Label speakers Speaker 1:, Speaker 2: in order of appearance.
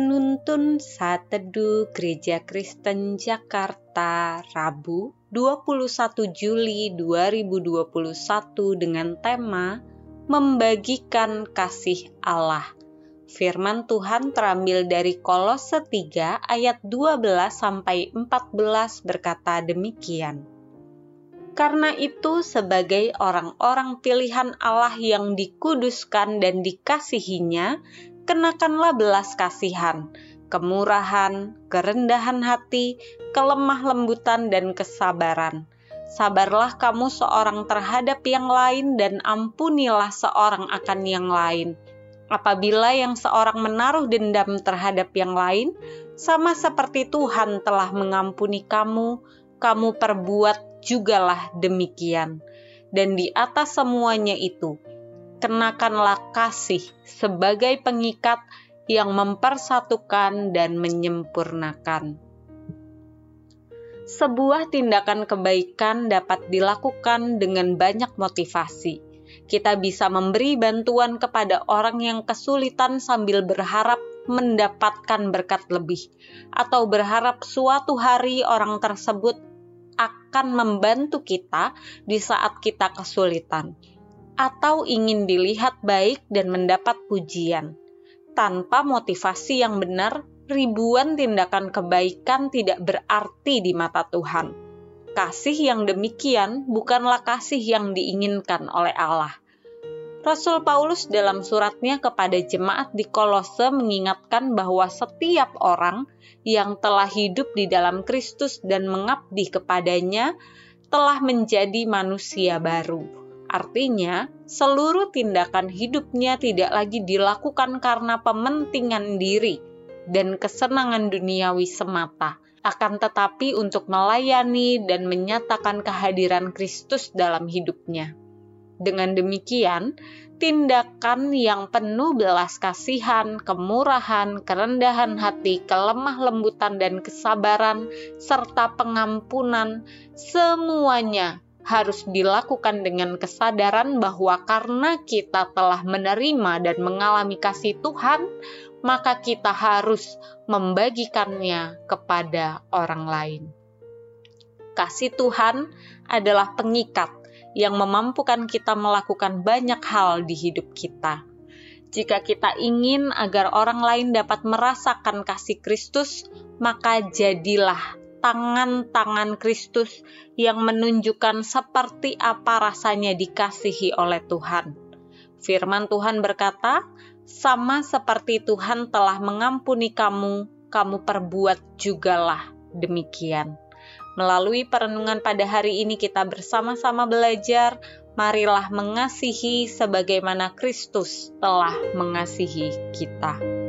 Speaker 1: Penuntun Saat Teduh Gereja Kristen Jakarta Rabu 21 Juli 2021 dengan tema Membagikan Kasih Allah. Firman Tuhan terambil dari Kolose 3 ayat 12 sampai 14 berkata demikian. Karena itu sebagai orang-orang pilihan Allah yang dikuduskan dan dikasihinya, kenakanlah belas kasihan, kemurahan, kerendahan hati, kelemah lembutan, dan kesabaran. Sabarlah kamu seorang terhadap yang lain, dan ampunilah seorang akan yang lain. Apabila yang seorang menaruh dendam terhadap yang lain, sama seperti Tuhan telah mengampuni kamu, kamu perbuat jugalah demikian. Dan di atas semuanya itu, kenakanlah kasih sebagai pengikat yang mempersatukan dan menyempurnakan. Sebuah tindakan kebaikan dapat dilakukan dengan banyak motivasi. Kita bisa memberi bantuan kepada orang yang kesulitan sambil berharap mendapatkan berkat lebih, atau berharap suatu hari orang tersebut akan membantu kita di saat kita kesulitan atau ingin dilihat baik dan mendapat pujian. Tanpa motivasi yang benar, ribuan tindakan kebaikan tidak berarti di mata Tuhan. Kasih yang demikian bukanlah kasih yang diinginkan oleh Allah. Rasul Paulus dalam suratnya kepada jemaat di Kolose mengingatkan bahwa setiap orang yang telah hidup di dalam Kristus dan mengabdi kepadanya telah menjadi manusia baru Artinya, seluruh tindakan hidupnya tidak lagi dilakukan karena pementingan diri dan kesenangan duniawi semata, akan tetapi untuk melayani dan menyatakan kehadiran Kristus dalam hidupnya. Dengan demikian, tindakan yang penuh belas kasihan, kemurahan, kerendahan hati, kelemah lembutan, dan kesabaran, serta pengampunan, semuanya harus dilakukan dengan kesadaran bahwa karena kita telah menerima dan mengalami kasih Tuhan, maka kita harus membagikannya kepada orang lain. Kasih Tuhan adalah pengikat yang memampukan kita melakukan banyak hal di hidup kita. Jika kita ingin agar orang lain dapat merasakan kasih Kristus, maka jadilah tangan-tangan Kristus yang menunjukkan seperti apa rasanya dikasihi oleh Tuhan. Firman Tuhan berkata, "Sama seperti Tuhan telah mengampuni kamu, kamu perbuat jugalah demikian." Melalui perenungan pada hari ini, kita bersama-sama belajar. Marilah mengasihi sebagaimana Kristus telah mengasihi kita.